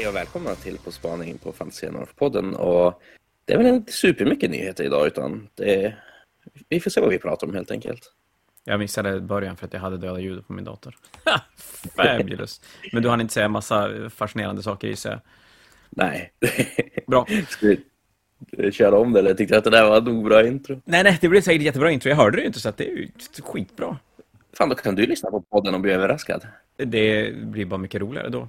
Hej och välkomna till På spaning på Fantasia North-podden. Och det är väl inte supermycket nyheter idag, utan är... vi får se vad vi pratar om helt enkelt. Jag missade början för att jag hade döda ljudet på min dator. Fabulous. Men du hann inte säga massa fascinerande saker gissar jag. Nej. Bra. Ska vi köra om det eller tyckte du att det där var ett nog bra intro? Nej, nej, det blev säkert jättebra intro. Jag hörde det ju inte så det är ju skitbra. Fan, då kan du lyssna på podden och bli överraskad. Det blir bara mycket roligare då.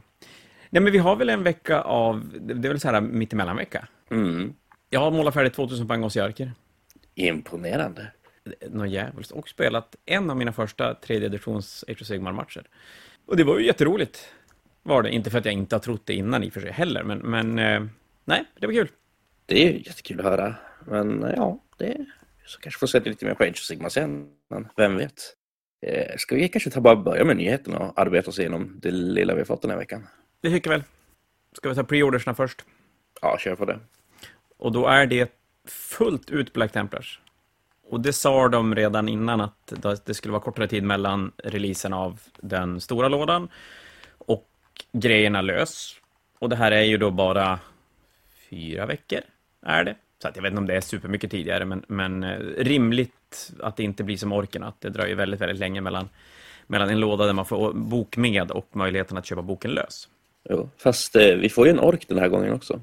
Nej, men vi har väl en vecka av, det är väl så här mittemellan-vecka. Mm. Jag har målat färdigt 2000 poäng hos Jerker. Imponerande. Något jävligt. Och spelat en av mina första tredje editions Age of Sigmar-matcher. Och det var ju jätteroligt. Var det. Inte för att jag inte har trott det innan i och för sig heller, men, men eh, nej, det var kul. Det är ju jättekul att höra. Men eh, ja, det så kanske får sätta lite mer på Age of Sigma sen. Men vem vet? Eh, ska vi kanske ta bara börja med nyheterna och arbeta oss igenom det lilla vi har fått den här veckan? Det tycker jag väl. Ska vi ta preordersna först? Ja, kör på det. Och då är det fullt ut Black Templars. Och det sa de redan innan att det skulle vara kortare tid mellan releasen av den stora lådan och grejerna lös. Och det här är ju då bara fyra veckor, är det. Så jag vet inte om det är supermycket tidigare, men, men eh, rimligt att det inte blir som orken, att det dröjer väldigt, väldigt länge mellan, mellan en låda där man får bok med och möjligheten att köpa boken lös. Jo, fast eh, vi får ju en ork den här gången också.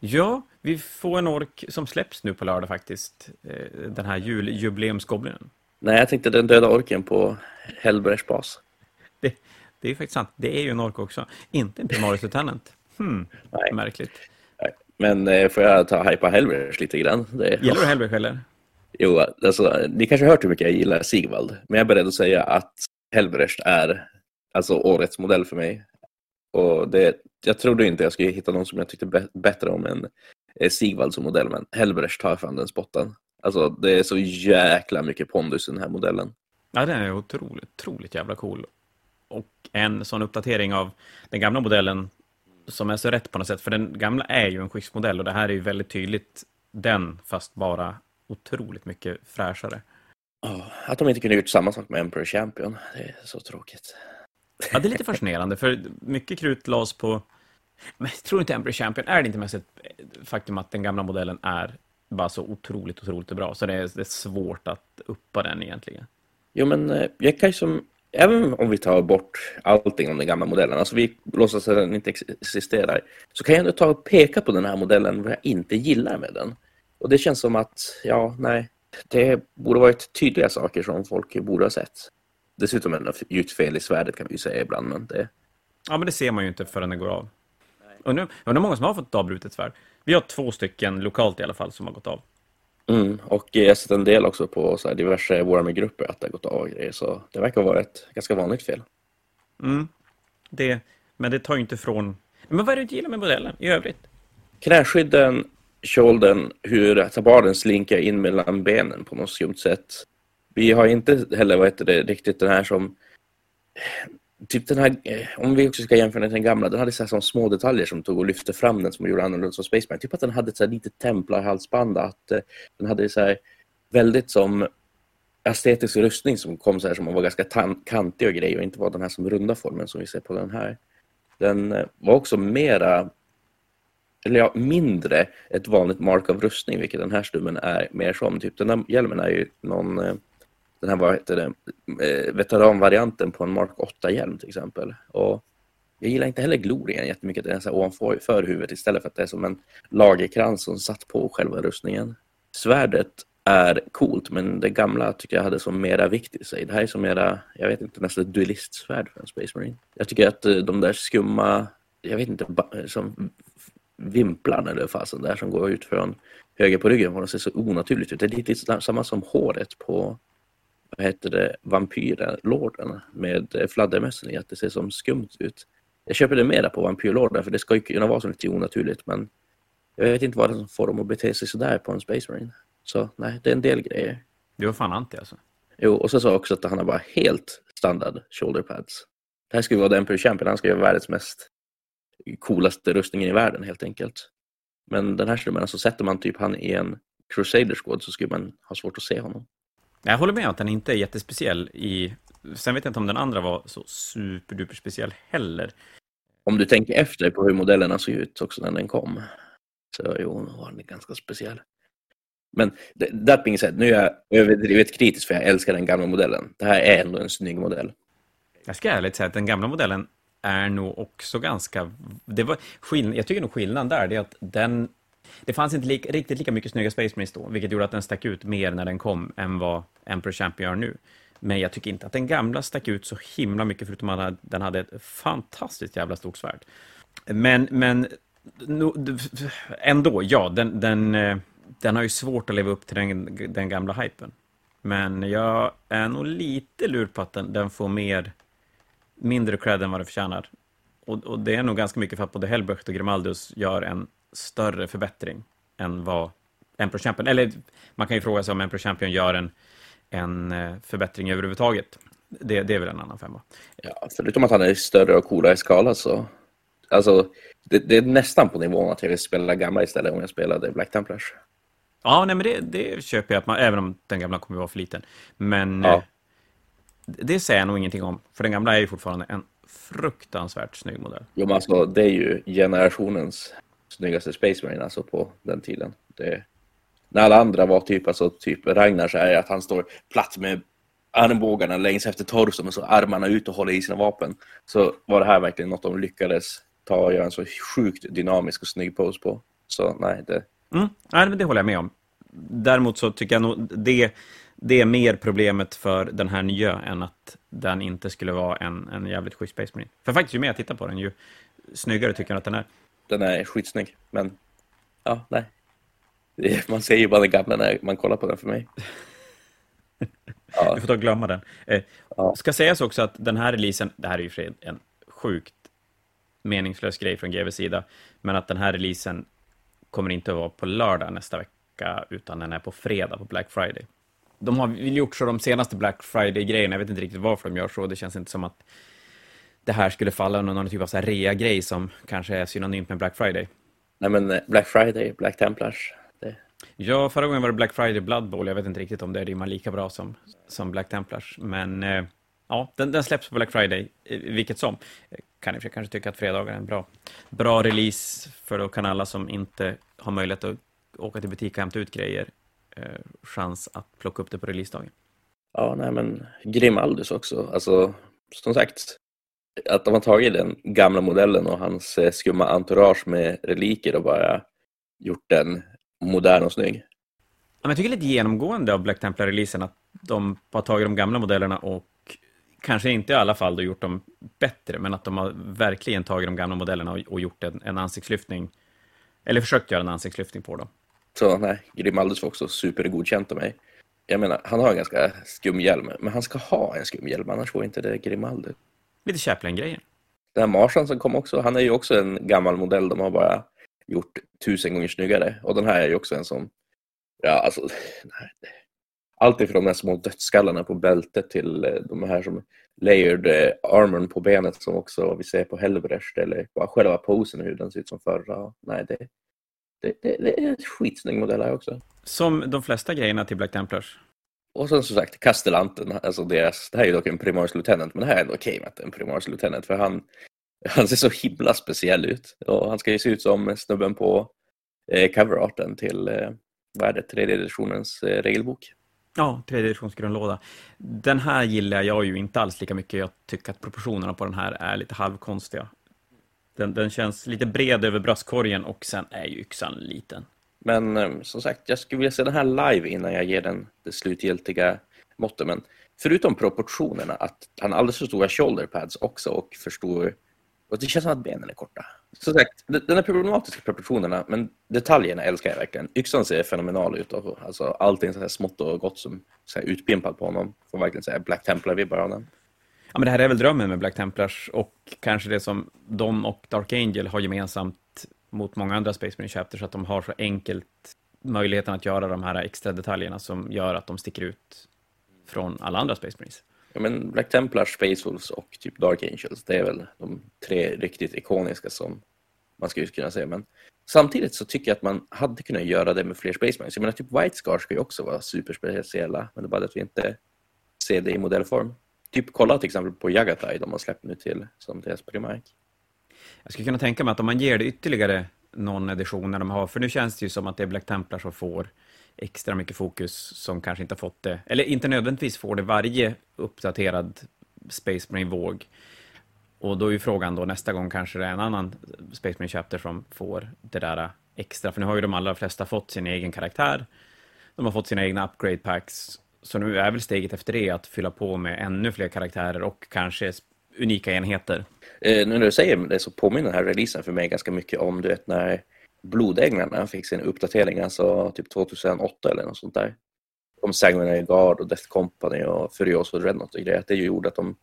Ja, vi får en ork som släpps nu på lördag faktiskt. Eh, den här juljubileumsgoblinen. Nej, jag tänkte den döda orken på Hellbrers bas. Det, det är ju faktiskt sant. Det är ju en ork också. Inte en Primaris Lieutenant. Hmm, Nej. märkligt. Nej. Men eh, får jag ta hypa Hellbrers lite grann? Det... Gillar du Hellbrech eller? Jo, alltså, ni kanske har hört hur mycket jag gillar Sigvald, men jag är beredd att säga att Helbrecht är alltså årets modell för mig. Och det, jag trodde inte jag skulle hitta någon som jag tyckte bättre om än eh, Sigvald som modell, men Helbrecht tar fan den spotten. Alltså, det är så jäkla mycket pondus i den här modellen. Ja, den är otroligt, otroligt jävla cool. Och en sån uppdatering av den gamla modellen som är så rätt på något sätt, för den gamla är ju en skiftmodell och det här är ju väldigt tydligt den, fast bara otroligt mycket fräschare. Oh, att de inte kunde gjort samma sak med Emperor Champion, det är så tråkigt. Ja, det är lite fascinerande, för mycket krut lades på... Men jag tror inte Emperor Champion, är det inte mest ett faktum att den gamla modellen är bara så otroligt, otroligt bra, så det är, det är svårt att uppa den egentligen. Jo, men eh, jag kan ju som... Även om vi tar bort allting om den gamla modellen, alltså vi låtsas att den inte existerar, så kan jag ändå ta och peka på den här modellen vad jag inte gillar med den. Och det känns som att, ja, nej, det borde varit tydliga saker som folk borde ha sett. Dessutom är det gjort fel i svärdet kan vi ju säga ibland, men det... Ja, men det ser man ju inte förrän det går av. Undrar om det är många som har fått avbrutet svärd. Vi har två stycken lokalt i alla fall som har gått av. Mm, och jag har sett en del också på så här diverse Warhammer-grupper att det har gått av och grejer, så det verkar vara ett ganska vanligt fel. Mm, det, men det tar ju inte från... Men vad är det du inte gillar med modellen i övrigt? Knäskydden, shouldern, hur tabarden slinkar in mellan benen på något skumt sätt. Vi har inte heller, vad heter det, riktigt den här som... Typ den här, eh, om vi också ska jämföra den med den gamla, den hade så här som små detaljer som tog och lyfte fram den som gjorde annorlunda som Spaceman. Typ att den hade så här litet templarhalsband, att eh, den hade så här väldigt som estetisk rustning som kom så här som var ganska kantig och grej och inte var den här som runda formen som vi ser på den här. Den eh, var också mera eller ja, mindre ett vanligt mark av rustning, vilket den här stummen är mer som. Typ den här hjälmen är ju någon, den här vad heter det, eh, veteranvarianten på en Mark 8-hjälm till exempel. Och jag gillar inte heller glorien jättemycket, den är så här ovanför huvudet istället för att det är som en lagerkrans som satt på själva rustningen. Svärdet är coolt, men det gamla tycker jag hade som mera vikt i sig. Det här är som mera, jag vet inte, nästan ett duellistsvärd för en Space Marine. Jag tycker att eh, de där skumma, jag vet inte, som vimplarna eller fasen där som går ut från höger på ryggen. De ser så onaturligt ut. Det är lite samma som håret på vad heter det, vampyrlorden med fladdermössen i att det ser som skumt ut. Jag köper det mera på vampyrlorden för det ska ju kunna vara så lite onaturligt men jag vet inte vad det är som får dem att bete sig sådär på en Space Marine. Så nej, det är en del grejer. Du var fan anti alltså. Jo, och så sa jag också att han har bara helt standard shoulder pads. Det här ju vara den Champion, han ska vara världens mest coolaste rustningen i världen helt enkelt. Men den här snubben, alltså sätter man typ han i en Crusader Squad så skulle man ha svårt att se honom. Jag håller med att den inte är jättespeciell i... Sen vet jag inte om den andra var så superduper speciell heller. Om du tänker efter på hur modellerna såg ut också när den kom. Så jo, var den ganska speciell. Men that being said, nu är jag överdrivet kritisk för jag älskar den gamla modellen. Det här är ändå en snygg modell. Jag ska ärligt säga att den gamla modellen är nog också ganska... Det var skill... Jag tycker nog skillnaden där är att den... Det fanns inte lika, riktigt lika mycket snygga Space Marines då, vilket gjorde att den stack ut mer när den kom än vad Emperor Champion gör nu. Men jag tycker inte att den gamla stack ut så himla mycket, förutom att den hade ett fantastiskt jävla stort svärd. Men, men ändå, ja, den, den, eh, den har ju svårt att leva upp till den, den gamla hypen. Men jag är nog lite lur på att den, den får mer, mindre cred än vad den förtjänar. Och, och, det är nog ganska mycket för att både Hellbrecht och Grimaldus gör en större förbättring än vad Emperor Champion, eller man kan ju fråga sig om Emperor Champion gör en, en eh, förbättring överhuvudtaget. Det, det är väl en annan femma. Ja, förutom att han är större och coolare i skala så... Alltså, det, det, är nästan på nivån att jag vill spela gamla istället om jag spelade Black Templars. Ja, nej, men det, det köper jag, att man, även om den gamla kommer att vara för liten. Men ja. eh, det säger jag nog ingenting om, för den gamla är ju fortfarande en fruktansvärt snygg modell. Jo, men alltså, det är ju generationens snyggaste Space Marine alltså på den tiden. Det, när alla andra var typ, alltså, typ Ragnar så är det att han står platt med armbågarna längs efter torson och så armarna ut och håller i sina vapen. Så var det här verkligen något de lyckades ta och göra en så sjukt dynamisk och snygg pose på. Så nej, det... Mm, nej, men det håller jag med om. Däremot så tycker jag nog det, det är mer problemet för den här nya än att den inte skulle vara en, en jävligt schysst Space Marine. För faktiskt, ju mer jag tittar på den, ju snyggare tycker jag att den är. Den är skitsnygg, men ja, nej. Man ser ju bara den gamla när man kollar på den för mig. Ja. Du får ta glömma den. Eh, ja. Ska sägas också att den här releasen, det här är ju en sjukt meningslös grej från GVs sida, men att den här releasen kommer inte att vara på lördag nästa vecka, utan den är på fredag på Black Friday. De har gjort så de senaste Black Friday-grejerna, jag vet inte riktigt varför de gör så, det känns inte som att det här skulle falla under någon typ av rea-grej som kanske är synonymt med Black Friday. Nej men eh, Black Friday, Black Templars, det... Ja, förra gången var det Black Friday Blood Bowl, jag vet inte riktigt om det rimmar lika bra som, som Black Templars, men eh, ja, den, den, släpps på Black Friday, eh, vilket som. Kan i kanske tycka att fredagar är en bra, bra release, för då kan alla som inte har möjlighet att åka till butik och hämta ut grejer chans att plocka upp det på releasedagen. Ja, nej men Grimaldus också. Alltså, som sagt, att de har tagit den gamla modellen och hans eh, skumma entourage med reliker och bara gjort den modern och snygg. Ja, jag tycker lite genomgående av Black Templar-releasen att de har tagit de gamla modellerna och kanske inte i alla fall då gjort dem bättre, men att de har verkligen tagit de gamla modellerna och, och gjort en, en ansiktslyftning, eller försökt göra en ansiktslyftning på dem. Så nej, Grimaldus var också supergodkänt av mig. Jag menar, han har en ganska skum hjälm, men han ska ha en skum hjälm, annars får inte det Grimaldus. Lite Chaplin-grejer. Den här Marsan som kom också, han är ju också en gammal modell, de har bara gjort tusen gånger snyggare. Och den här är ju också en som, ja alltså, nej, allt ifrån de här små dödsskallarna på bältet till eh, de här som layered eh, armorn på benet som också vi ser på Helvrecht eller bara själva posen hur den ser ut som förra. Nej, det, det, det, det är en skitsnygg modell här också. Som de flesta grejerna till Black Templars. Och sen som sagt Kastellanten, alltså deras, det här är ju dock en Primaris Lieutenant, men det här är ändå okej med att det är en Primaris Lieutenant för han, han ser så himla speciell ut. Och han ska ju se ut som snubben på eh, coverarten till, eh, vad är det, tredje editionens eh, regelbok. Ja, tredje editionsgrundlåda. Den här gillar jag ju inte alls lika mycket. Jag tycker att proportionerna på den här är lite halvkonstiga. Den, den känns lite bred över bröstkorgen och sen är ju yxan liten. Men eh, som sagt, jag skulle vilja se den här live innan jag ger den det slutgiltiga måttet. Men förutom proportionerna, att han har alldeles för stora shoulder pads också och för stor och det känns som att benen är korta. Som sagt, den är problematiska proportionerna, men detaljerna älskar jag verkligen. Yxan ser fenomenal ut. Och, alltså, allting så här smått och gott som så här utpimpat på honom. Får verkligen säga Black Templar-vibbar av den. Ja, men det här är väl drömmen med Black Templars och kanske det som de och Dark Angel har gemensamt mot många andra Space Marine Chapters, att de har så enkelt möjligheten att göra de här extra detaljerna som gör att de sticker ut från alla andra Space Marines ja, men Black Templars, Space Wolves och typ Dark Angels. Det är väl de tre riktigt ikoniska som man skulle kunna säga. Men samtidigt så tycker jag att man hade kunnat göra det med fler Space Marines. Jag menar, typ White Scar ska ju också vara superspeciella, men det är bara att vi inte ser det i modellform. Typ kolla till exempel på Jagatai de har släppt nu till som deras primark. Jag skulle kunna tänka mig att om man ger det ytterligare någon edition när de har, för nu känns det ju som att det är Black Templar som får extra mycket fokus som kanske inte har fått det, eller inte nödvändigtvis får det varje uppdaterad Space Marine-våg. Och då är ju frågan då nästa gång kanske det är en annan Space Marine Chapter som får det där extra, för nu har ju de allra flesta fått sin egen karaktär, de har fått sina egna upgrade packs, så nu är väl steget efter det att fylla på med ännu fler karaktärer och kanske unika enheter. Eh, nu när du säger det så påminner den här releasen för mig ganska mycket om du vet när Blodänglarna fick sin uppdatering, alltså typ 2008 eller något sånt där. Om Sanguinary Guard och Death Company och Furioso Dreadnought och grejer. Det gjorde att de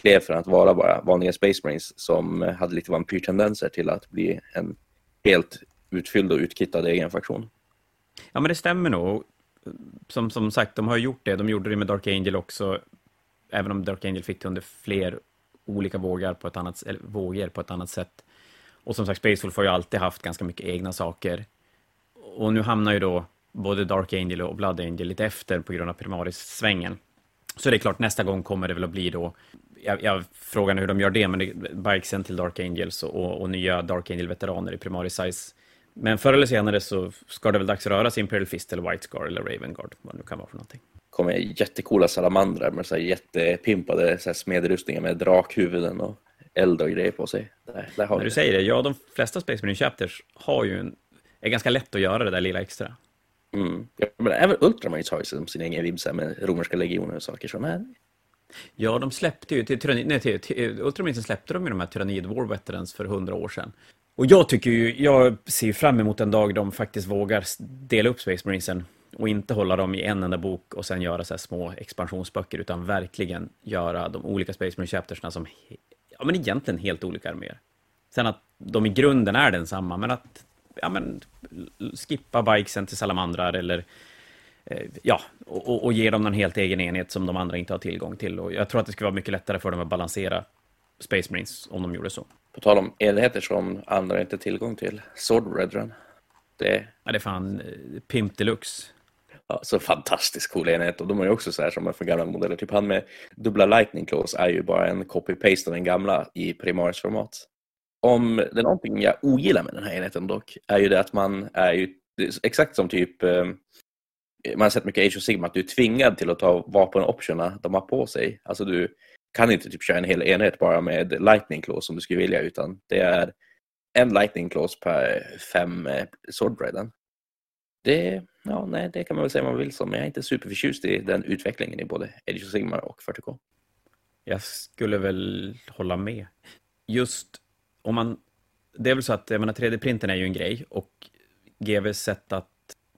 klev från att vara bara vanliga Space Marines som hade lite vampyrtendenser till att bli en helt utfylld och utkittad egen faktion. Ja, men det stämmer nog. Som, som sagt, de har gjort det. De gjorde det med Dark Angel också, även om Dark Angel fick det under fler olika vågor på ett annat, eller, vågor på ett annat sätt. Och som sagt, Space Wolf har ju alltid haft ganska mycket egna saker. Och nu hamnar ju då både Dark Angel och Blood Angel lite efter på grund av Primaris-svängen. Så det är klart, nästa gång kommer det väl att bli då, jag, jag frågar hur de gör det, men det bikesen till Dark Angels och, och nya Dark Angel-veteraner i Primaris size. Men förr eller senare så ska det väl dags att röra sig Imperial Fist eller White Scar eller Raven Guard, vad det nu kan vara för någonting kommer jättecoola salamandrar med så här jättepimpade så här smedrustningar med drakhuvuden och eld och grejer på sig. Där, där När du säger det, ja de flesta Space Marine Chapters har ju en, är ganska lätt att göra det där lilla extra. Mm. Ja, men även Ultramarines har ju sin egen vibs med romerska legioner och saker som är... Ja, de släppte ju, till, nej, till, till Ultramarines släppte de ju de här Tyrannid War Veterans för hundra år sedan. Och jag tycker ju, jag ser fram emot en dag de faktiskt vågar dela upp Space Marinesen och inte hålla dem i en enda bok och sen göra så här små expansionsböcker, utan verkligen göra de olika Space Marine Chaptersna som ja, men egentligen helt olika arméer. Sen att de i grunden är densamma, men att ja, men, skippa bikesen till salamandrar eller eh, ja, och, och, ge dem en helt egen enhet som de andra inte har tillgång till. Och jag tror att det skulle vara mycket lättare för dem att balansera Space Marines om de gjorde så. På tal om enheter som andra inte har tillgång till, Sword Redrun. Det... Ja, det är fan eh, pimp deluxe. Ja, så fantastiskt cool enhet och de är ju också så här som är för gamla modeller. Typ han med dubbla lightning claws är ju bara en copy-paste av den gamla i Primaris-format. Om det är någonting jag ogillar med den här enheten dock är ju det att man är ju exakt som typ eh, man har sett mycket Age of Sigma att du är tvingad till att ta vapenoptionerna de har på sig. Alltså du kan inte typ köra en hel enhet bara med lightning claws som du skulle vilja utan det är en lightning claws per fem eh. Det, ja, nej, det kan man väl säga vad man vill som, men jag är inte superförtjust i den utvecklingen i både Age of Sigmar och 40K. Jag skulle väl hålla med. Just om man, det är väl så att, jag menar 3D-printen är ju en grej och GVs sätt att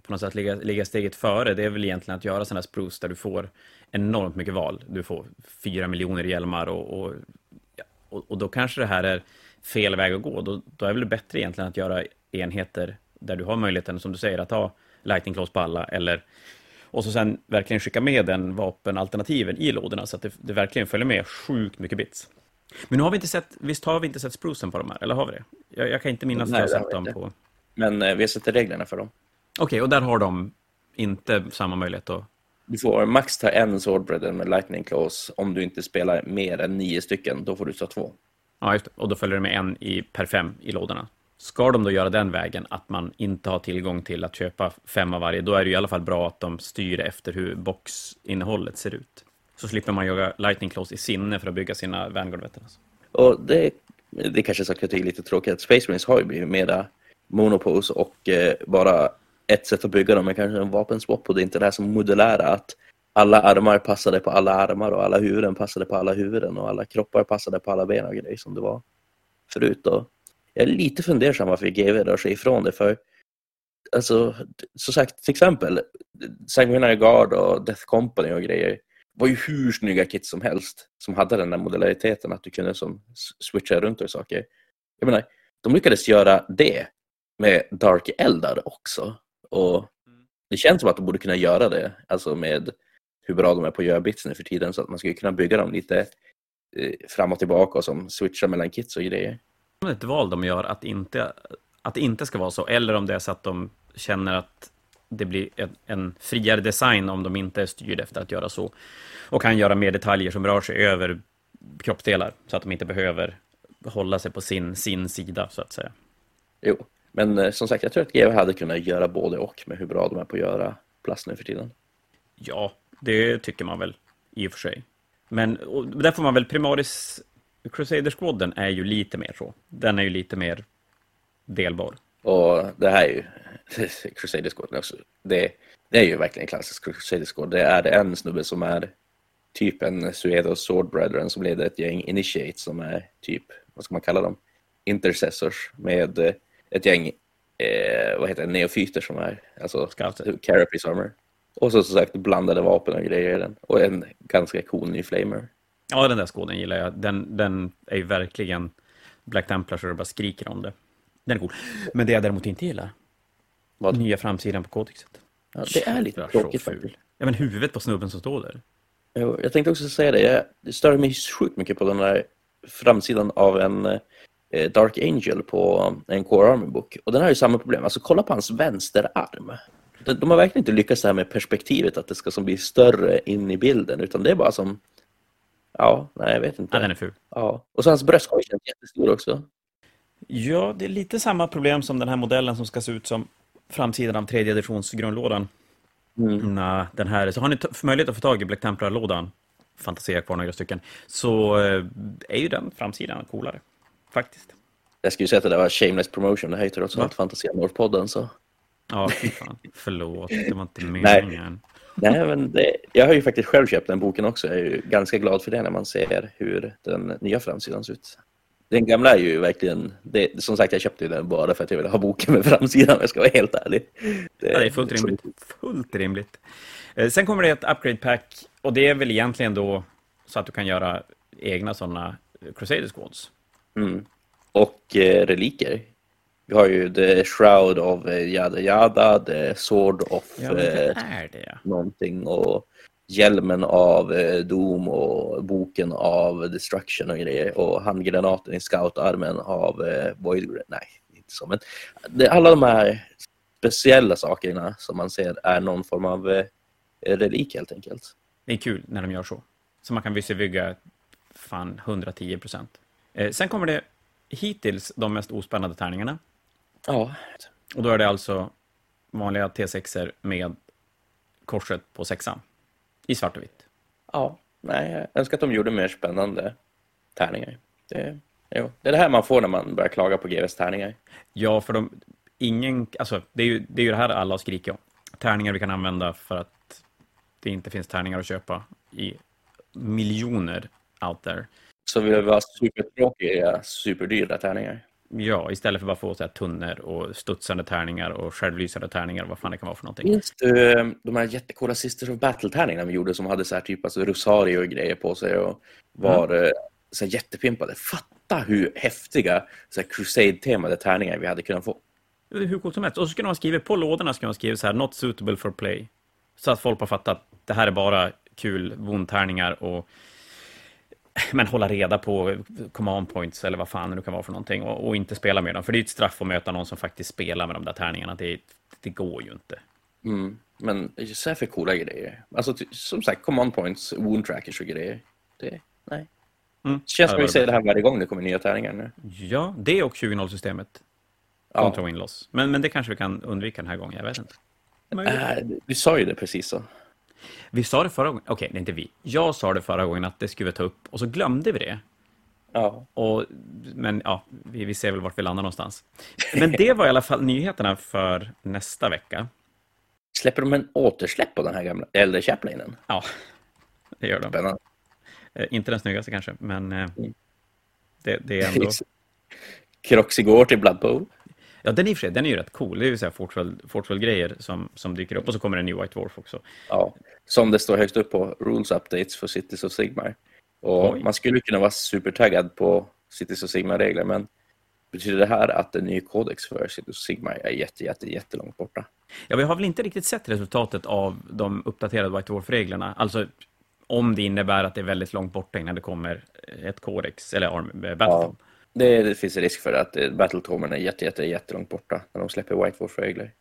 på något sätt ligga, ligga steget före, det är väl egentligen att göra sådana här spruce där du får enormt mycket val. Du får fyra miljoner hjälmar och, och, och, och, då kanske det här är fel väg att gå. Då, då är väl det bättre egentligen att göra enheter där du har möjligheten, som du säger, att ha lightning claws på alla, eller och så sen verkligen skicka med den vapenalternativen i lådorna så att det, det, verkligen följer med sjukt mycket bits. Men nu har vi inte sett, visst har vi inte sett sprucen på de här, eller har vi det? Jag, jag kan inte minnas Nej, att jag har sett dem på... Men eh, vi har sett reglerna för dem. Okej, okay, och där har de inte samma möjlighet att... Du får max ta en swordbreader med lightning claws. Om du inte spelar mer än nio stycken, då får du ta två. Ja, just det. Och då följer det med en i, per fem i lådorna. Ska de då göra den vägen, att man inte har tillgång till att köpa fem av varje, då är det i alla fall bra att de styr efter hur boxinnehållet ser ut. Så slipper man jaga Lightning Claws i sinne för att bygga sina vanguard veterans. Alltså. Och det, det kanske sagt att är lite tråkigt. att Space Marines har ju blivit mera monopose och eh, bara ett sätt att bygga dem är kanske en vapenswap och det är inte det här som modulära att alla armar passade på alla armar och alla huvuden passade på alla huvuden och alla kroppar passade på alla ben och grejer som det var förut. Då jag är lite fundersam varför GV rör sig ifrån det. För alltså, som sagt, till exempel Sanguinary Guard och Death Company och grejer var ju hur snygga kits som helst som hade den där modulariteten att du kunde som switcha runt och saker. Jag menar, de lyckades göra det med Dark Eldar också. Och det känns som att de borde kunna göra det, alltså med hur bra de är på att göra bits nu för tiden, så att man skulle kunna bygga dem lite eh, fram och tillbaka och som switchar mellan kits och grejer ett val de gör att, inte, att det inte ska vara så, eller om det är så att de känner att det blir en, en friare design om de inte är styrda efter att göra så. Och kan göra mer detaljer som rör sig över kroppsdelar, så att de inte behöver hålla sig på sin, sin sida, så att säga. Jo, men eh, som sagt, jag tror att GW hade kunnat göra både och med hur bra de är på att göra plast nu för tiden. Ja, det tycker man väl i och för sig. Men där får man väl Primaris Crusader Squadden är ju lite mer så. Den är ju lite mer delbar. Och det här är ju Crusader Squad också. Det, det är ju verkligen en klassisk Crusader Squad. Det är en snubbe som är typ en Suedo Sword Brethren som leder ett gäng Initiates som är typ, vad ska man kalla dem? Intercessors med eh, ett gäng, eh, vad heter det, neofyter som är, alltså. Carapace Armor. Och så som sagt blandade vapen och grejer i den. Och en ganska cool ny Flamer. Ja, den där skåden gillar jag. Den, den är ju verkligen Black Templar så det bara skriker om det. Den är cool. Men det jag däremot inte gillar, Vad? nya framsidan på kodexet. Ja, det är lite tråkigt faktiskt. Ja, men huvudet på snubben som står där. Jag tänkte också säga det, jag stör mig sjukt mycket på den där framsidan av en eh, Dark Angel på en Core Army Book. Och den har ju samma problem, alltså kolla på hans vänsterarm. De, de har verkligen inte lyckats det här med perspektivet, att det ska som bli större in i bilden, utan det är bara som, ja, nej jag vet inte. Ja, den är ful. Ja. Och så hans bröstkorg känns jättestor också. Ja, det är lite samma problem som den här modellen som ska se ut som framsidan av tredje editions grundlådan. Mm. Nej, den här, så har ni möjlighet att få tag i Black Templar-lådan, Fantasia kvar några stycken, så eh, är ju den framsidan coolare. Faktiskt. Jag skulle säga att det där var shameless promotion, det här är ju trots Va? allt Fantasia North-podden så. Ja, fy fan. Förlåt, det var inte meningen. Nej, men det, jag har ju faktiskt själv köpt den boken också. Jag är ju ganska glad för det när man ser hur den nya framsidan ser ut. Den gamla är ju verkligen, det, som sagt jag köpte den bara för att jag ville ha boken med framsidan om jag ska vara helt ärlig. Ja, det är fullt rimligt. Fullt rimligt. Eh, Sen kommer det ett upgrade pack och det är väl egentligen då så att du kan göra egna sådana Crusader Squads. Mm. Och eh, reliker. Vi har ju The Shroud of eh, Yada Yada, The Sword of Ja, eh, någonting och hjälmen av eh, Doom och boken av Destruction och grejer och handgranaten i scoutarmen av eh, Void Nej, inte så, men det, alla de här speciella sakerna som man ser är någon form av eh, relik helt enkelt. Det är kul när de gör så. Så man kan visservygga fan 110 procent. Eh, sen kommer det hittills de mest ospännande tärningarna. Ja, Och då är det alltså vanliga T6er med korset på sexan. I svart och vitt. ja, nej, jag önskar att de gjorde mer spännande tärningar. Det, jo, det är det här man får när man börjar klaga på GVs tärningar. Ja, för de, ingen, alltså, det, är ju, det är ju det här alla skriker om. Tärningar vi kan använda för att det inte finns tärningar att köpa i miljoner out there. Så vill vi ha supertråkiga, superdyra tärningar. Ja, istället för bara få så här tunnor och studsande tärningar och självlysande tärningar och vad fan det kan vara för någonting. Minns du eh, de här jättecoola Sisters of Battle-tärningarna vi gjorde som hade så här typ alltså Rosario och grejer på sig och var eh, så här jättepimpade? Fatta hur häftiga så här Crusade-temade tärningar vi hade kunnat få. Det hur coolt som helst. Och så skulle man skriva på lådorna skulle man skriva så här, not suitable for play. Så att folk har fattat att det här är bara kul vondtärningar och men hålla reda på command points eller vad fan det nu kan vara för någonting och, och inte spela med dem. För det är ju ett straff att möta någon som faktiskt spelar med de där tärningarna. Det, det går ju inte. Mm. Men så här för coola grejer. Alltså som sagt, command points, wound trackers och grejer. Det, nej. Mm. Det känns som det vi säger det här varje gång det kommer nya tärningar nu. Ja, det och 20-0-systemet Ja. Men, men det kanske vi kan undvika den här gången, jag vet inte. Äh, du sa ju det precis så. Vi sa det förra gången, okej, det är inte vi. Jag sa det förra gången att det skulle vi ta upp och så glömde vi det. Ja. Och, men ja, vi, vi ser väl vart vi landar någonstans. Men det var i alla fall nyheterna för nästa vecka. Släpper de en återsläpp på den här gamla äldre Chaplinen? Ja, det gör de. Spännande. Eh, inte den snyggaste kanske, men eh, det, det är ändå... Croxigore till Blood Bowl. Ja, den i för sig, den är ju rätt cool. Det är ju så Fortwell-grejer som, som dyker upp. Och så kommer en New White Dwarf också. Ja, som det står högst upp på Rules Updates för Cities of Sigmar. Och Oj. man skulle kunna vara supertaggad på Cities of Sigmar-regler, men betyder det här att en ny kodex för Cities of Sigmar är jätte, jätte, jättelångt borta? Ja, vi har väl inte riktigt sett resultatet av de uppdaterade White Dwarf-reglerna. Alltså, om det innebär att det är väldigt långt borta innan det kommer ett Codex, eller eh, Battletome. Det, det finns en risk för att eh, Battletomen är jätte, jätte, jättelångt borta när de släpper White Wolf-regler.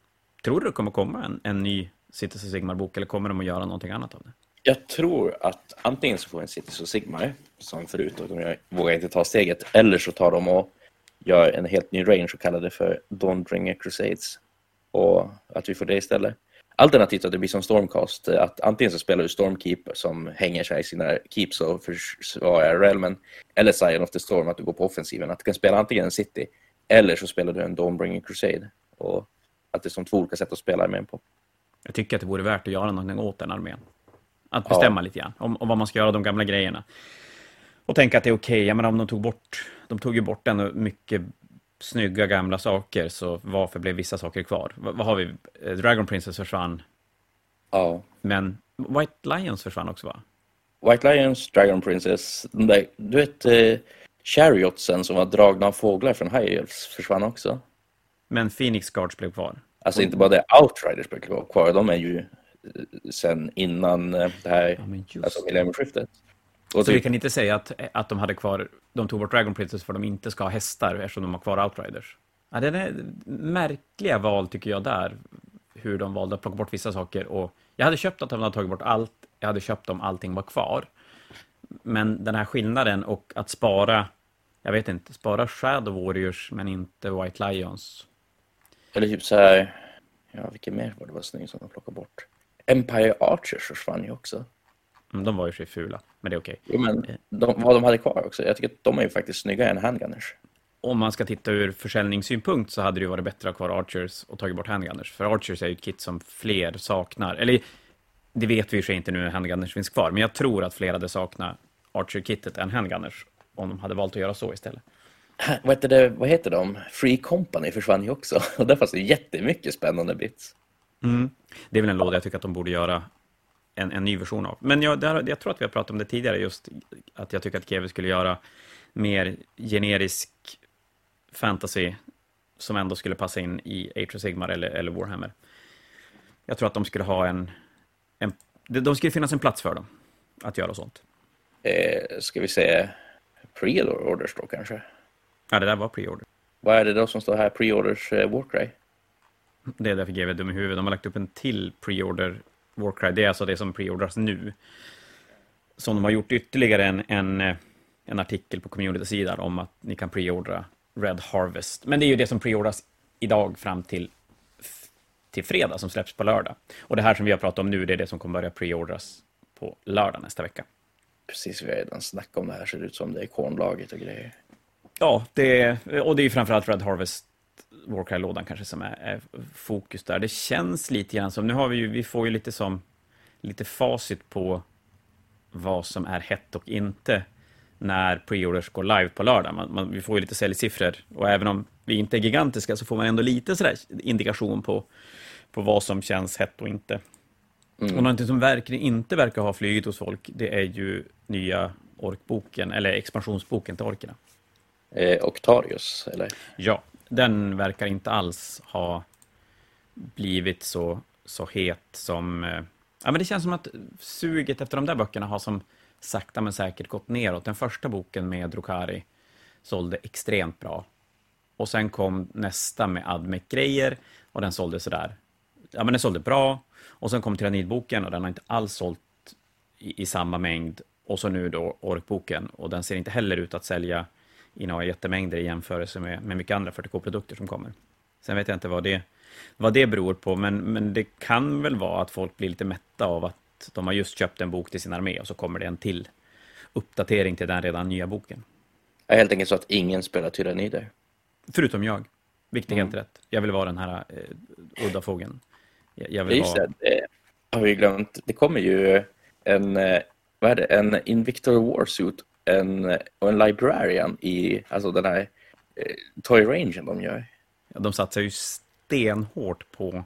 Tror du det kommer komma en, en ny Cities of Sigmar-bok, eller kommer de att göra någonting annat av det? Jag tror att antingen så får en Cities och Sigmar som förut och de vågar inte ta steget eller så tar de och gör en helt ny range och kallar det för Dawnbringer Crusades och att vi får det istället. Alternativt att det blir som Stormcast, att antingen så spelar du Stormkeep som hänger sig i sina keeps och försvarar realmen, eller Scion of the Storm, att du går på offensiven. Att du kan spela antingen en City, eller så spelar du en Dawnbringer Crusade. Och att det är som två olika sätt att spela armén på. Jag tycker att det vore värt att göra någonting åt den armén. Att bestämma ja. lite grann om, om vad man ska göra de gamla grejerna. Och tänka att det är okej, okay. jag menar om de tog bort, de tog ju bort ändå mycket snygga gamla saker, så varför blev vissa saker kvar? Vad, har vi? Eh, Dragon Princess försvann. Ja. Men White Lions försvann också, va? White Lions, Dragon Princess, där, du vet eh, Chariotsen som var dragna av fåglar från High Elves försvann också. Men Phoenix Guards blev kvar? Alltså inte bara det, Outriders blev kvar, de är ju eh, sen innan eh, det här, ja, alltså millennieskiftet. Och så typ... vi kan inte säga att, att de hade kvar, de tog bort Dragon Princess för att de inte ska ha hästar eftersom de har kvar Outriders. Ja, det är märkliga val tycker jag där, hur de valde att plocka bort vissa saker. Och jag hade köpt att de hade tagit bort allt, jag hade köpt om allting var kvar. Men den här skillnaden och att spara, jag vet inte, spara Shadow Warriors men inte White Lions. Eller typ så här, ja vilken mer var det var snyggt som de plockade bort? Empire Archers försvann ju också. Mm, de var ju sig fula, men det är okej. Jo, men de, vad de hade kvar också, jag tycker att de är ju faktiskt snyggare än handgunners. Om man ska titta ur försäljningssynpunkt så hade det ju varit bättre att ha kvar Archers och tagit bort handgunners. För Archers är ju ett kit som fler saknar. Eller, det vet vi ju sig inte nu när handgunners finns kvar, men jag tror att fler hade saknat Archer-kittet än handgunners om de hade valt att göra så istället. Vad heter, det, vad heter de? Free Company försvann ju också. Och där fanns det jättemycket spännande bits. Mm. Det är väl en låda jag tycker att de borde göra en, en ny version av. Men jag, där, jag tror att vi har pratat om det tidigare, just att jag tycker att Kevin skulle göra mer generisk fantasy som ändå skulle passa in i Age of Sigmar eller, eller Warhammer. Jag tror att de skulle ha en, en... De skulle finnas en plats för dem att göra sånt. Eh, ska vi säga pre-orders då kanske? Ja, det där var pre-order. Vad är det då som står här? Pre-orders eh, Warcry? Det är därför GW är dum i huvudet. De har lagt upp en till pre-order Warcry. Det är alltså det som preordras nu. Som de har gjort ytterligare en, en, eh, en artikel på community-sidan om att ni kan preordra Red Harvest. Men det är ju det som preordras idag fram till, till fredag som släpps på lördag. Och det här som vi har pratat om nu, det är det som kommer börja preordras på lördag nästa vecka. Precis, vi har redan snackat om det här, ser ut som det är kornlaget och grejer. Ja, det och det är ju framförallt Red Harvest Warcry-lådan kanske som är, är, fokus där. Det känns lite grann som, nu har vi ju, vi får ju lite som, lite facit på vad som är hett och inte när preorders går live på lördag. Man, man, vi får ju lite säljsiffror och även om vi inte är gigantiska så får man ändå lite sådär indikation på, på vad som känns hett och inte. Mm. Och någonting som verkligen inte verkar ha flugit hos folk, det är ju nya orkboken, eller expansionsboken till orkerna. Eh, Octarius, eller? Ja, den verkar inte alls ha blivit så, så het som... Eh, ja, men det känns som att suget efter de där böckerna har som sakta men säkert gått neråt. Den första boken med Drukari sålde extremt bra. Och sen kom nästa med Admec-grejer och den sålde sådär. Ja, men den sålde bra. Och sen kom Tyrannidboken och den har inte alls sålt i, i samma mängd. Och så nu då Orkboken och den ser inte heller ut att sälja i några jättemängder i jämförelse med, med mycket andra 40K-produkter som kommer. Sen vet jag inte vad det, vad det beror på, men, men det kan väl vara att folk blir lite mätta av att de har just köpt en bok till sin armé och så kommer det en till uppdatering till den redan nya boken. Det är helt enkelt så att ingen spelar tyrannider. Förutom jag, vilket är mm. helt rätt. Jag vill vara den här eh, udda fågeln. Jag, jag vill vara... det, har vi glömt. Det kommer ju en, eh, vad är det, en Invictor Warsuit en, och en librarian i alltså den här eh, Toy Rangen de gör. Ja, de satsar ju stenhårt på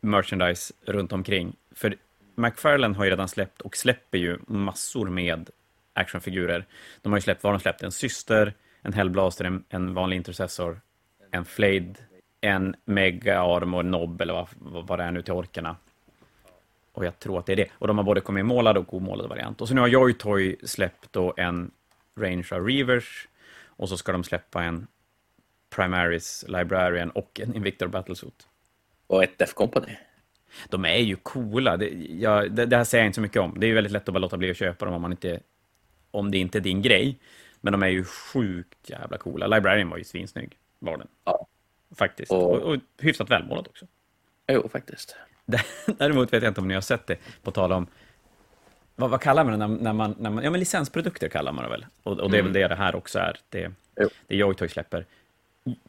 merchandise runt omkring. För McFarlane har ju redan släppt och släpper ju massor med actionfigurer. De har ju släppt, vad har de släppt? En syster, en Hellblaster, en, en vanlig intercessor, en flade, en Mega Arm och en Nob eller vad, vad det är nu till orkerna. Och jag tror att det är det. Och de har både kommit målad och omålad variant. Och så nu har Joy Toy släppt då en Range of Reavers. Och så ska de släppa en Primaris Librarian och en Invictor Battlesuit. Och ett Def Company. De är ju coola. Det, jag, det, det, här säger jag inte så mycket om. Det är ju väldigt lätt att bara låta bli att köpa dem om, man inte, om det inte är din grej. Men de är ju sjukt jävla coola. Librarian var ju svinsnygg, var den. Ja. Faktiskt. Och, och, och hyfsat välmålad också. Jo, faktiskt. Däremot vet jag inte om ni har sett det, på tal om vad, vad kallar man det när, när, man, när man... Ja, men licensprodukter kallar man det väl? Och, och det är mm. väl det det här också är. Det, det Joytoy släpper.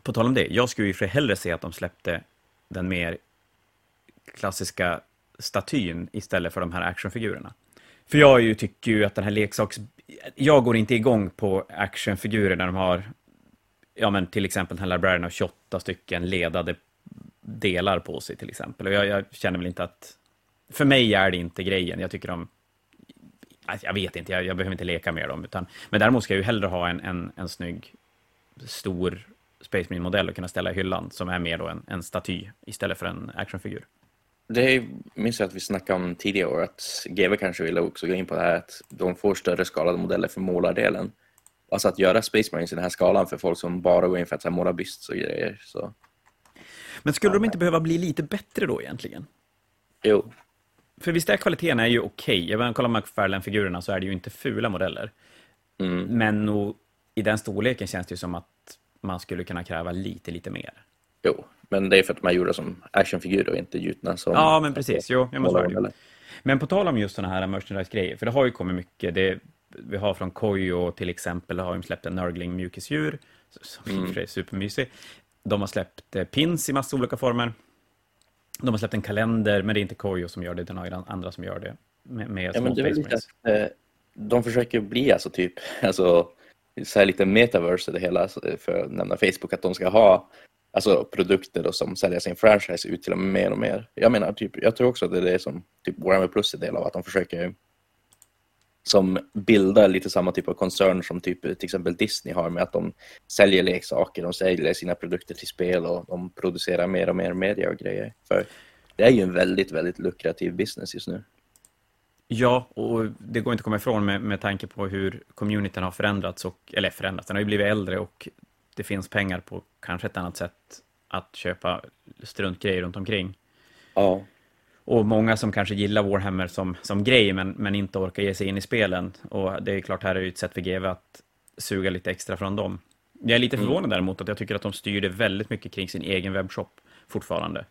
På tal om det, jag skulle ju för hellre se att de släppte den mer klassiska statyn istället för de här actionfigurerna. För jag ju, tycker ju att den här leksaks... Jag går inte igång på actionfigurer när de har, ja men till exempel den här librarian har 28 stycken ledade delar på sig till exempel. Och jag, jag, känner väl inte att... För mig är det inte grejen. Jag tycker de... Alltså, jag vet inte, jag, jag behöver inte leka med dem. Utan, men däremot ska jag ju hellre ha en, en, en snygg, stor Space Marine-modell att kunna ställa i hyllan, som är mer då en, en staty istället för en actionfigur. Det minns jag att vi snackade om tidigare år, att GW kanske ville också gå in på det här att de får större skalade modeller för målardelen. Alltså att göra Space Marines i den här skalan för folk som bara går in för att måla byst och grejer. Så. Men skulle de inte behöva bli lite bättre då egentligen? Jo. För visst är kvaliteten är ju okej. Okay. Kollar man McFarlane-figurerna så är det ju inte fula modeller. Mm. Men nog, i den storleken känns det ju som att man skulle kunna kräva lite, lite mer. Jo, men det är för att man gjorde som actionfigurer och inte gjutna som... Ja, men precis. Jo, jag måste det. Men på tal om just sådana här merchandise-grejer, för det har ju kommit mycket. Det, vi har från Koyo till exempel, har de släppt en Nörgling mjukisdjur, som mm. är supermysig. De har släppt eh, pins i massa olika former. De har släppt en kalender, men det är inte Koyo som gör det, utan är andra som gör det. Med, med ja, men det är lite att, eh, de försöker bli alltså typ, alltså, så här lite metaverse det hela, för att nämna Facebook, att de ska ha alltså, produkter då, som säljer sin franchise ut till och med mer och mer. Jag menar, typ, jag tror också att det är det som typ Warhammer Plus är del av, att de försöker som bildar lite samma typ av koncern som typ till exempel Disney har med att de säljer leksaker, de säljer sina produkter till spel och de producerar mer och mer media och grejer. För det är ju en väldigt, väldigt lukrativ business just nu. Ja, och det går inte att komma ifrån med, med tanke på hur communityn har förändrats, och, eller förändrats, den har ju blivit äldre och det finns pengar på kanske ett annat sätt att köpa struntgrejer runt omkring. Ja. Och många som kanske gillar Warhammer som, som grej, men, men inte orkar ge sig in i spelen. Och det är klart, här är ju ett sätt för GW att suga lite extra från dem. Jag är lite mm. förvånad mm. däremot att jag tycker att de styrde väldigt mycket kring sin egen webbshop fortfarande.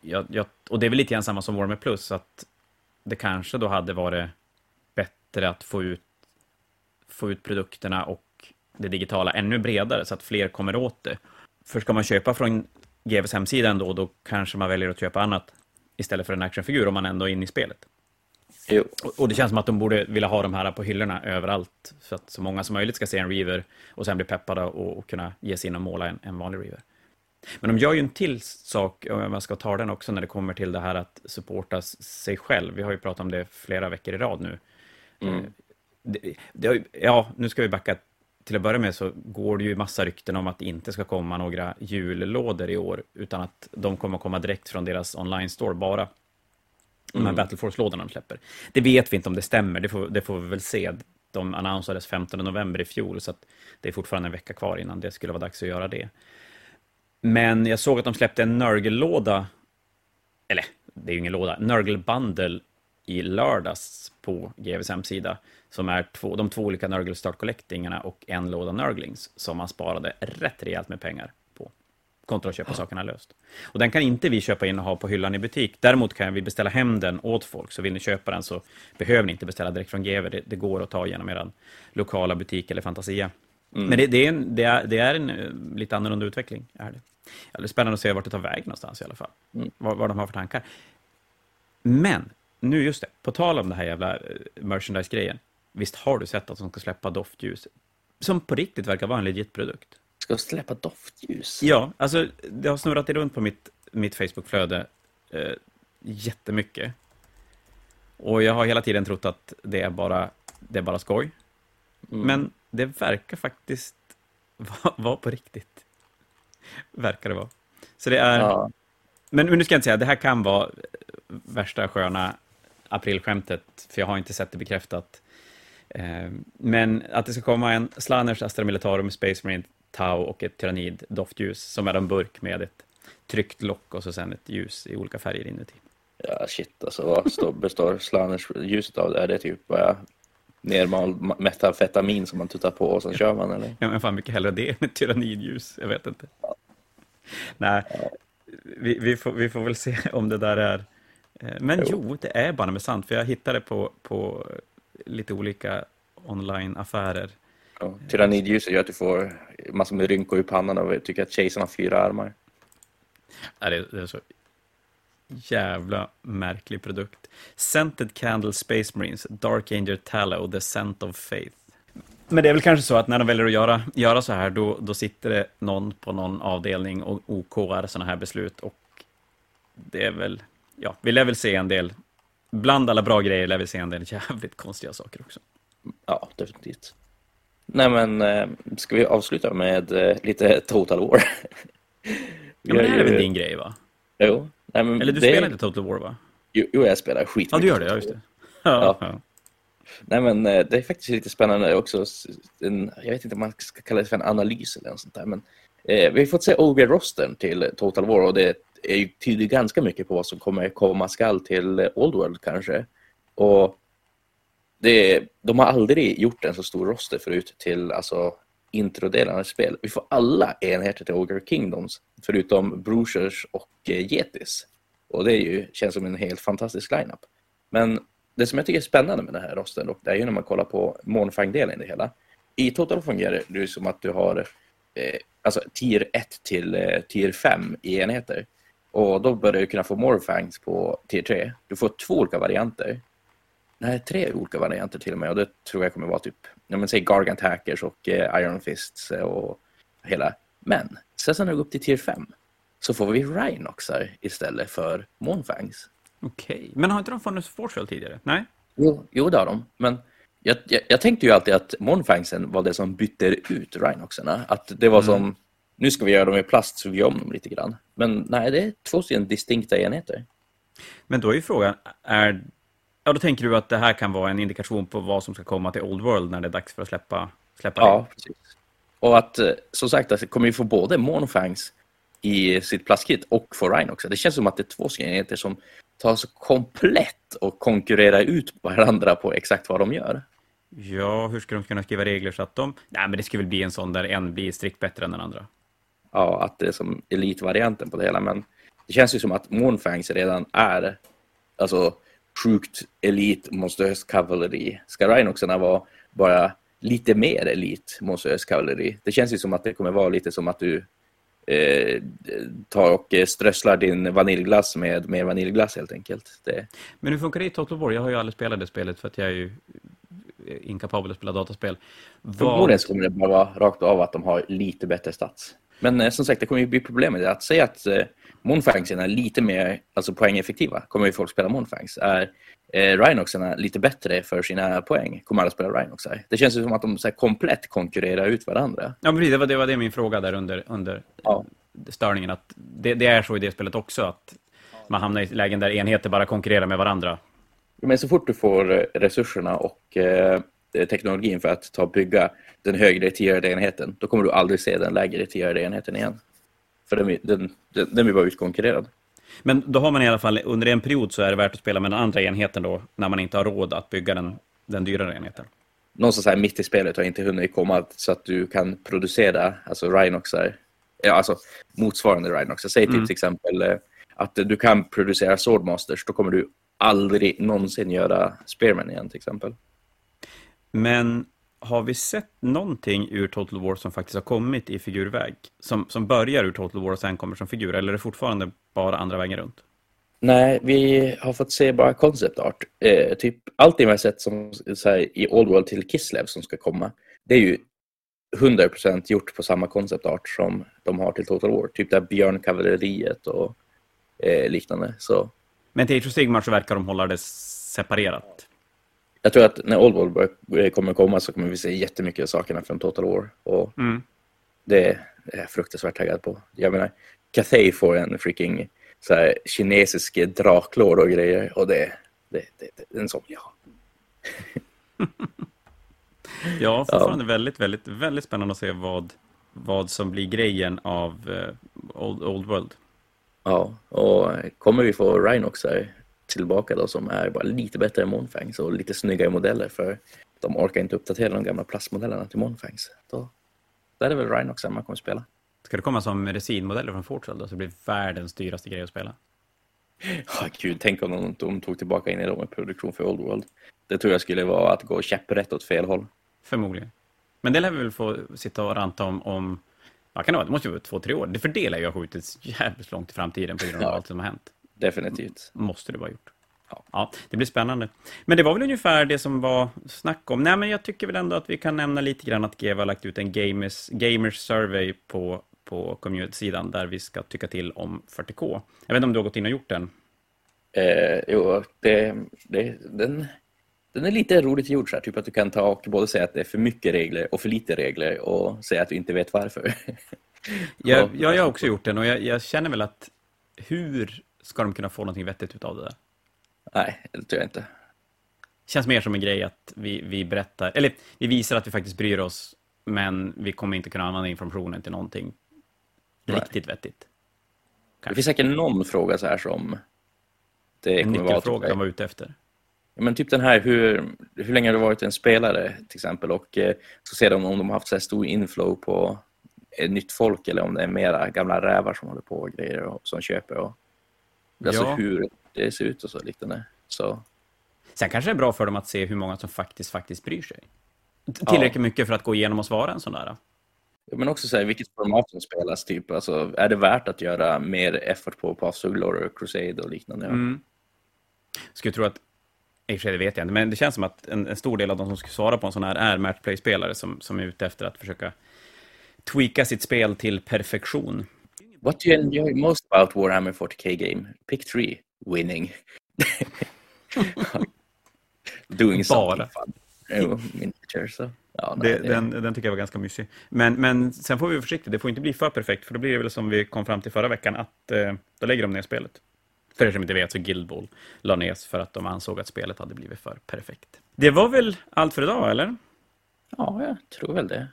Jag, jag, och det är väl lite grann samma som Warhammer Plus, att det kanske då hade varit bättre att få ut, få ut produkterna och det digitala ännu bredare så att fler kommer åt det. För ska man köpa från GVs hemsida ändå, då kanske man väljer att köpa annat istället för en actionfigur om man ändå är inne i spelet. Jo. Och det känns som att de borde vilja ha de här på hyllorna överallt, så att så många som möjligt ska se en Reaver och sen bli peppade och, och kunna ge sig in och måla en, en vanlig Reaver. Men de gör ju en till sak, om man ska ta den också, när det kommer till det här att supporta sig själv. Vi har ju pratat om det flera veckor i rad nu. Mm. Eh, det, det, ja, nu ska vi backa till att börja med så går det ju massa rykten om att det inte ska komma några jullådor i år, utan att de kommer komma direkt från deras online-store bara. De här mm. Battleforce-lådorna de släpper. Det vet vi inte om det stämmer, det får, det får vi väl se. De annonsades 15 november i fjol, så det är fortfarande en vecka kvar innan det skulle vara dags att göra det. Men jag såg att de släppte en Nurgle-låda, eller det är ju ingen låda, Nurgle-bundle i lördags på GVs hemsida, som är två, de två olika Nurgle Start Collectingarna och en låda Nurglings, som man sparade rätt rejält med pengar på, kontra att köpa sakerna löst. Och den kan inte vi köpa in och ha på hyllan i butik. Däremot kan vi beställa hem den åt folk, så vill ni köpa den så behöver ni inte beställa direkt från GV. Det, det går att ta genom er lokala butik eller Fantasia. Mm. Men det, det, är en, det, är, det är en uh, lite annorlunda utveckling. Är det. Ja, det är spännande att se vart det tar väg någonstans i alla fall. Mm. Vad, vad de har för tankar. Men, nu just det, på tal om det här jävla uh, merchandise-grejen. Visst har du sett att de ska släppa doftljus? Som på riktigt verkar vara en legit produkt. Ska de släppa doftljus? Ja, alltså det har snurrat runt på mitt, mitt Facebook-flöde uh, jättemycket. Och jag har hela tiden trott att det är bara, det är bara skoj. Mm. Men det verkar faktiskt vara var på riktigt. Verkar det vara. Så det är... Ja. Men nu ska jag inte säga, det här kan vara värsta sköna aprilskämtet, för jag har inte sett det bekräftat. Eh, men att det ska komma en Slanners Astra Militarum Space Marine Tau och ett Tyrannid doftljus som är en burk med ett tryckt lock och så sen ett ljus i olika färger inuti. Ja, shit alltså. Vad står, består Slanners-ljuset av? Är det typ bara nermald metafetamin som man tuttar på och sen kör man eller? Ja, men fan mycket hellre det än ett tyrannidljus. Jag vet inte. Nej, vi, vi, får, vi får väl se om det där är... eh, Men jo, Jo. det är bara med sant, för jag hittade på, på lite olika online-affärer. Ja, tyrannidljuset gör att du får massor med rynkor i pannan och tycker att kejsaren har fyra armar. Ja, det, det är så jävla märklig produkt. Scented Candle Space Marines, Dark Angel Tallow, The Scent of Faith. Men det är väl kanske så att när de väljer att göra, göra så här, då, då sitter det någon på någon avdelning och OKar sådana här beslut. Och det är väl, ja, vi lär väl se en del, bland alla bra grejer lär vi se en del jävligt konstiga saker också. Ja, definitivt. Nej men, eh, ska vi avsluta med eh, lite Total War? Ja, men det här är väl din grej va? Jo. Nej, men Eller du det- spelar inte Total War va? Jo, jag spelar skit. Ja, du gör det, ja just det. Ja, ja. Nej, men eh, det är faktiskt lite spännande också. En, jag vet inte om man ska kalla det för en analys eller något sånt där, men eh, vi har fått se OG-rosten till Total War och det tyder ganska mycket på vad som kommer komma skall till eh, Old World kanske. Och det, de har aldrig gjort en så stor roster förut till alltså, introdelen av ett spel. Vi får alla enheter till Ogre Kingdoms förutom Bruchers och eh, Getis. Yetis. Och det är ju, känns som en helt fantastisk lineup. Men det som jag tycker är spännande med den här rosten och det är ju när man kollar på månfangdelen i det hela. I Total fungerar det som att du har eh, alltså tier 1 till eh, tier 5 i enheter. Och då börjar du kunna få Morfangs på tier 3. Du får två olika varianter. Nej, tre olika varianter till och med. Och det tror jag kommer vara typ, ja men säg Gargant Hackers och eh, Iron Fists och hela. Men sen när du går upp till tier 5 så får vi Rhinoxar istället för Månfangs. Okej, men har inte de funnits för Forshell tidigare? Nej? Jo, jo det har de. Men jag, jag, jag tänkte ju alltid att Monfangsen var det som bytte ut Rhinoxarna. Att det var som, nu ska vi göra dem i plast så vi gör om dem lite grann. Men nej, det är två stycken distinkta enheter. Men då är ju frågan, är... Ja, då tänker du att det här kan vara en indikation på vad som ska komma till Old World när det är dags för att släppa, släppa Ja, precis. Och att eh, som sagt, det kommer ju få både Monfangs i sitt plastkit och få Rhinoxar. Det känns som att det är två enheter som tar så komplett och konkurrerar ut varandra på exakt vad de gör. Ja, hur ska de kunna skriva regler så att de... Nej, men det skulle väl bli en sån där en blir strikt bättre än den andra. Ja, att det är som elitvarianten på det hela. Men det känns ju som att Moonfangs redan är alltså sjukt elit monströst kavalleri. Ska Rhinoxarna vara bara lite mer elit monströst kavalleri? Det känns ju som att det kommer vara lite som att du eh, tar och eh, strösslar din vaniljglass med mer vaniljglass helt enkelt. Det, Men hur funkar det i Total War? Jag har ju aldrig spelat det spelet för att jag är ju inkapabel att spela dataspel. Förmodligen Vad... kommer det bara vara rakt av att de har lite bättre stats. Men eh, som sagt, det kommer ju bli problem med det. Att säga att eh, Monfangsen är lite mer alltså, poängeffektiva kommer ju folk spela Monfangs. Är eh, Rhinoxarna lite bättre för sina poäng kommer alla spela Rhinoxar. Det känns ju som att de så här, komplett konkurrerar ut varandra. Ja, men det var, det var det min fråga där under, under Ja. störningen. Att det, det är så i det spelet också, att man hamnar i lägen där enheter bara konkurrerar med varandra. Men så fort du får eh, resurserna och eh, teknologin för att ta och bygga den högre tierade enheten, då kommer du aldrig se den lägre tierade enheten igen. För den, den, den, den blir bara utkonkurrerad. Men då har man i alla fall, under en period så är det värt att spela med den andra enheten då, när man inte har råd att bygga den, den dyrare enheten. någonstans här mitt i spelet har inte hunnit komma så att du kan producera alltså Rhinoxar, ja, alltså motsvarande Rhinoxar. Säg Mm. till exempel eh, att du kan producera Swordmasters, då kommer du aldrig någonsin göra Spearman igen till exempel. Men har vi sett någonting ur Total War som faktiskt har kommit i figurväg? Som, som börjar ur Total War och sen kommer som figur, eller är det fortfarande bara andra vägen runt? Nej, vi har fått se bara concept art. Eh, typ allting vi har sett som, här, i Old World till Kislev som ska komma, det är ju 100% gjort på samma concept art som de har till Total War. Typ det här björnkavalleriet och eh, liknande. Så Men till Age of Sigmar så verkar de hålla det separerat. Jag tror att när Old World bör- kommer komma så kommer vi se jättemycket av sakerna från Total War. Och Mm. det är jag fruktansvärt taggad på. Jag menar, Cathay får en freaking så här, kinesisk draklår och grejer. Och det, det, det, det är en sån ja. Ja, fortfarande väldigt, väldigt, väldigt spännande att se vad, vad som blir grejen av eh, Old, Old World. Ja, och kommer vi få Rhinoxar tillbaka då som är bara lite bättre än Monfangs och lite snyggare modeller för de orkar inte uppdatera de gamla plastmodellerna till Monfangs. Då, där är det väl Rhinox man kommer att spela. Ska det komma som medicinmodeller från Fortral då, så det blir världens dyraste grej att spela? Ja, gud, tänk om de, de tog tillbaka in i dem i produktion för Old World. Det tror jag skulle vara att gå käpprätt åt fel håll. Förmodligen. Men det lär vi väl få sitta och ranta om, om ja, kan det, vara, det måste ju vara två, tre år. Det för det lär ju ha skjutits jävligt långt i framtiden på grund av ja, allt som har hänt. Definitivt. Måste det vara gjort. Ja. ja, det blir spännande. Men det var väl ungefär det som var snack om. Nej, men jag tycker väl ändå att vi kan nämna lite grann att GW har lagt ut en gamers, gamers survey på, på community-sidan där vi ska tycka till om 40K. Jag vet inte om du har gått in och gjort den? Eh, jo, det, det, den, den är lite roligt gjord, så här, typ att du kan ta och både säga att det är för mycket regler och för lite regler och säga att du inte vet varför. jag, jag, jag har också gjort den och jag, jag, känner väl att hur ska de kunna få någonting vettigt utav det där? Nej, det tror jag inte. känns mer som en grej att vi, vi berättar, eller vi visar att vi faktiskt bryr oss, men vi kommer inte kunna använda informationen till någonting Nej. riktigt vettigt. Kanske. Det finns säkert någon fråga så här som det en nyckelfråga de var ute efter. men typ den här, hur, hur länge har du varit en spelare till exempel och eh, så ser de om de har haft så här stor inflow på eh, nytt folk eller om det är mera gamla rävar som håller på och grejer och som köper och alltså ja. hur det ser ut och så liknande. Så. Sen kanske det är bra för dem att se hur många som faktiskt, faktiskt bryr sig. Tillräckligt ja. mycket för att gå igenom och svara en sån där. Men också så här, vilket format som spelas, typ. Alltså, är det värt att göra mer effort på Paths of Glory, Crusade och liknande? Mm. Skulle tro att, i och för sig det vet jag inte, men det känns som att en, en stor del av de som ska svara på en sån här är matchplay-spelare som, som är ute efter att försöka tweaka sitt spel till perfektion. What do you enjoy about Warhammer 40k game? Pick three. Winning. Doing Bara. something fun. Jo, miniature, så. Ja, nej, det, det... Den, den tycker jag var ganska mysig. Men, men sen får vi vara försiktiga, det får inte bli för perfekt, för då blir det väl som vi kom fram till förra veckan, att eh, då lägger de ner spelet. För er som inte vet så Guild Ball la ner för att de ansåg att spelet hade blivit för perfekt. Det var väl allt för idag, eller? Ja, jag tror väl det.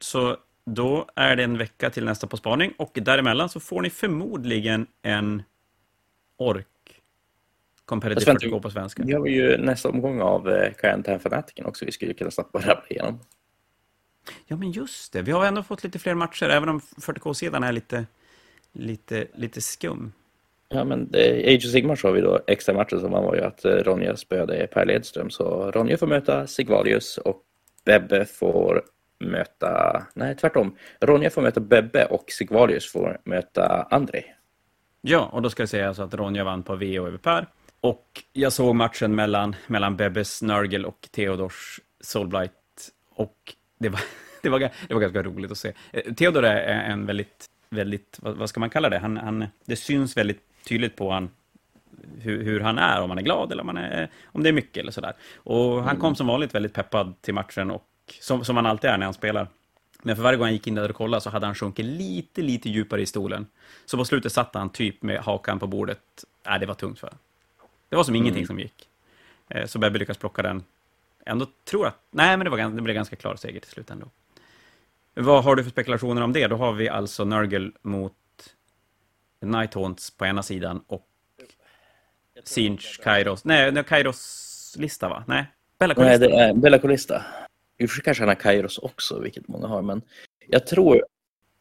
Så då är det en vecka till nästa på spaning och däremellan så får ni förmodligen en ork Competitive 40K på svenska. Vi har ju nästa omgång av eh, Karantän Fanatiken också vi skulle kunna snabbt bara rabbla igenom. Ja, men just det. Vi har ändå fått lite fler matcher, även om 40K-sidan är lite, lite, lite skum. Ja, men i Age of Sigmar så har vi då extra matcher som var ju att eh, Ronja spöade Per Ledström. Så Ronja får möta Sigvalius och Bebbe får möta... Nej, tvärtom. Ronja får möta Bebbe och Sigvalius får möta Andrei. Ja, och då ska jag säga alltså att Ronja vann på VO över Per. Och jag såg matchen mellan, mellan Bebbes Nurgle och Theodors Soulblight. Och det var, det, var, det var ganska roligt att se. Eh, Theodor är en väldigt, väldigt vad, vad ska man kalla det? Han, han, det syns väldigt tydligt på han hur, hur, han är, om han är glad eller om, han är, om det är mycket eller sådär. Och han kom som vanligt väldigt peppad till matchen, och, som, som han alltid är när han spelar. Men för varje gång han gick in där och kollade så hade han sjunkit lite, lite djupare i stolen. Så på slutet satt han typ med hakan på bordet. Nej, det var tungt för honom. Det var som ingenting mm. som gick. Eh, så Bebbe lyckas plocka den. Ändå tror att... Nej, men det, var, det blev ganska klar seger till slut ändå. Vad har du för spekulationer om det? Då har vi alltså Nurgle mot Nighthaunts på ena sidan och Sinch, Kairos. Nej, Kairos lista va? Nej, Bella Nej, det är Bella Colista. I och för sig kanske han har Kairos också, vilket många har, men jag tror,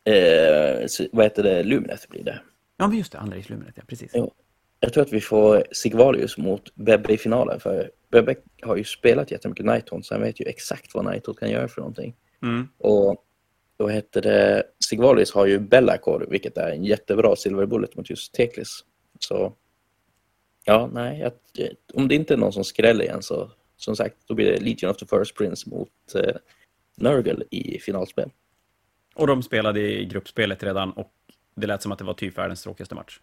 eh, vad heter det, Luminet blir det. Ja, men just det, Andres Luminet, ja, precis. Jo. Jag tror att vi får Sigvalius mot Bebbe i finalen, för Bebbe har ju spelat jättemycket Nighthaunt, så han vet ju exakt vad Nighthaunt kan göra för någonting. Mm. Och då heter det, Sigvalius har ju Bellacor, vilket är en jättebra Silver Bullet mot just Teklis. Så ja, nej, jag, om det inte är någon som skräller igen så som sagt, då blir det Legion of the First Prince mot eh, Nurgle i finalspel. Och de spelade i gruppspelet redan och det lät som att det var typ världens tråkigaste match.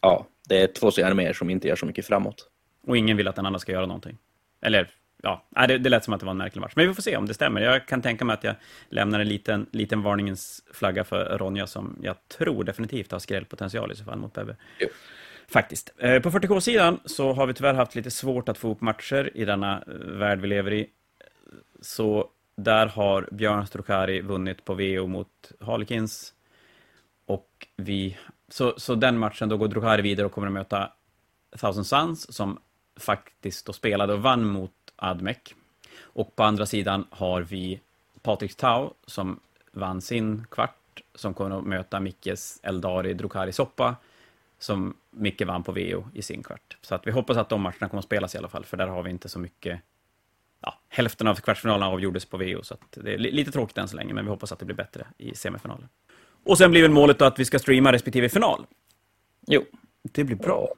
Ja, det är två stycken arméer som inte gör så mycket framåt. Och ingen vill att den andra ska göra någonting. Eller, ja, det, det lät som att det var en märklig match. Men vi får se om det stämmer. Jag kan tänka mig att jag lämnar en liten, liten varningens flagga för Ronja som jag tror definitivt har skrällpotential i så fall mot Bebbe. Jo. Faktiskt. Eh, på 40K-sidan så har vi tyvärr haft lite svårt att få upp matcher i denna eh, värld vi lever i. Så där har Björn Strokari vunnit på VO mot Harlequins. Och vi... Så, så den matchen, då går Drukari vidare och kommer att möta Thousand Suns som faktiskt då spelade och vann mot Admec. Och på andra sidan har vi Patrik Tau som vann sin kvart, som kommer att möta Mickes Eldari Drukari Soppa, som Micke vann på VO i sin kvart. Så att vi hoppas att de matcherna kommer att spelas i alla fall, för där har vi inte så mycket... Ja, hälften av kvartsfinalerna avgjordes på VO, så det är lite tråkigt än så länge, men vi hoppas att det blir bättre i semifinalen. Och sen blir väl målet att vi ska streama respektive final. Jo. Det blir bra.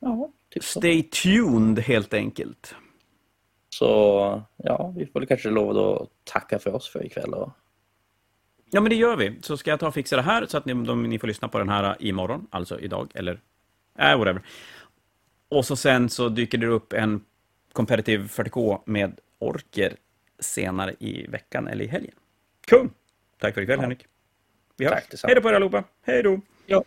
Ja, typ så. Stay tuned, helt enkelt. Så ja, vi får kanske lov att tacka för oss för ikväll. Och... Ja, men det gör vi. Så ska jag ta och fixa det här så att ni, de, ni får lyssna på den här imorgon, alltså idag, eller äh, whatever. Och så sen så dyker det upp en Competitive 40K med orker senare i veckan eller i helgen. Kul! Tack för ikväll, Ja. Henrik. Vi hörs. Hej då på er allihopa. Hej då! Ja.